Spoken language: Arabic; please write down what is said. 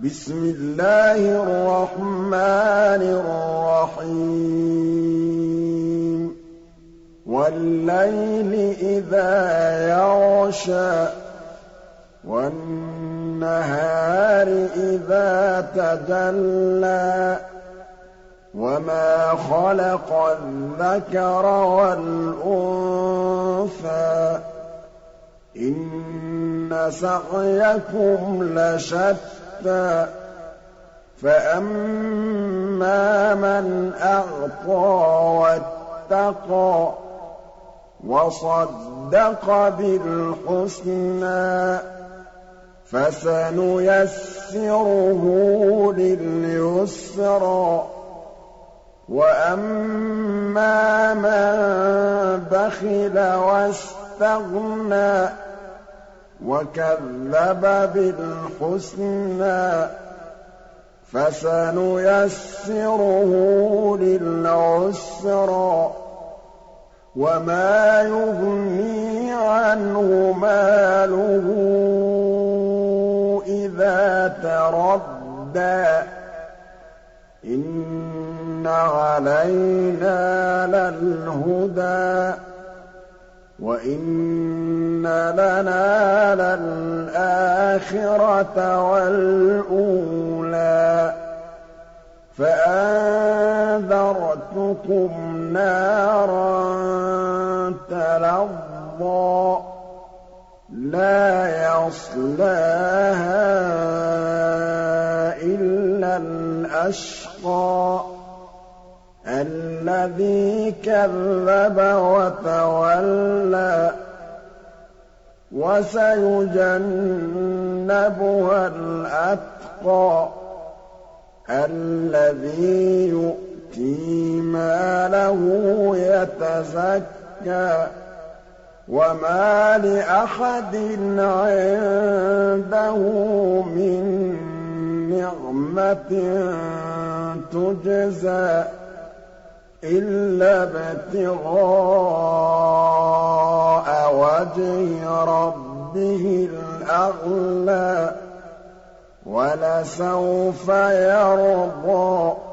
بِسْمِ اللَّهِ الرَّحْمَٰنِ الرَّحِيمِ. وَاللَّيْلِ إِذَا يَغْشَىٰ وَالنَّهَارِ إِذَا تَجَلَّىٰ وَمَا خَلَقَ الذَّكَرَ وَالْأُنثَىٰ إِنَّ سَعْيَكُمْ لَشَتَّىٰ فَأَمَّا مَنْ أَعْطَىٰ وَاتَّقَىٰ وَصَدَّقَ بِالْحُسْنَىٰ فَسَنُيَسِّرُهُ لِلْيُسْرَىٰ وَأَمَّا مَن بَخِلَ وَاسْتَغْنَىٰ وَكَذَّبَ بِالْحُسْنَىٰ فَسَنُيَسِّرُهُ لِلْعُسْرَىٰ وَمَا يُغْنِي عَنْهُ مَالُهُ إِذَا تَرَدَّىٰ. إِنَّ عَلَيْنَا لَلْهُدَىٰ. وَإِنَّ لَنَا لَلْآخِرَةَ وَالْأُولَىٰ فَأَنذَرْتُكُمْ نَارًا تَلَظَّىٰ لَا يَصْلَاهَا إِلَّا الْأَشْقَى الَّذِي كَذَّبَ وَتَوَلَّىٰ وَسَيُجَنَّبُهَا الْأَتْقَى الَّذِي يُؤْتِي مَالَهُ يَتَزَكَّىٰ وَمَا لِأَحَدٍ عِندَهُ مِن نِّعْمَةٍ تُجْزَىٰ إِلَّا ابْتِغَاءَ وَجْهِ رَبِّهِ الْأَعْلَىٰ وَلَسَوْفَ يَرْضَىٰ.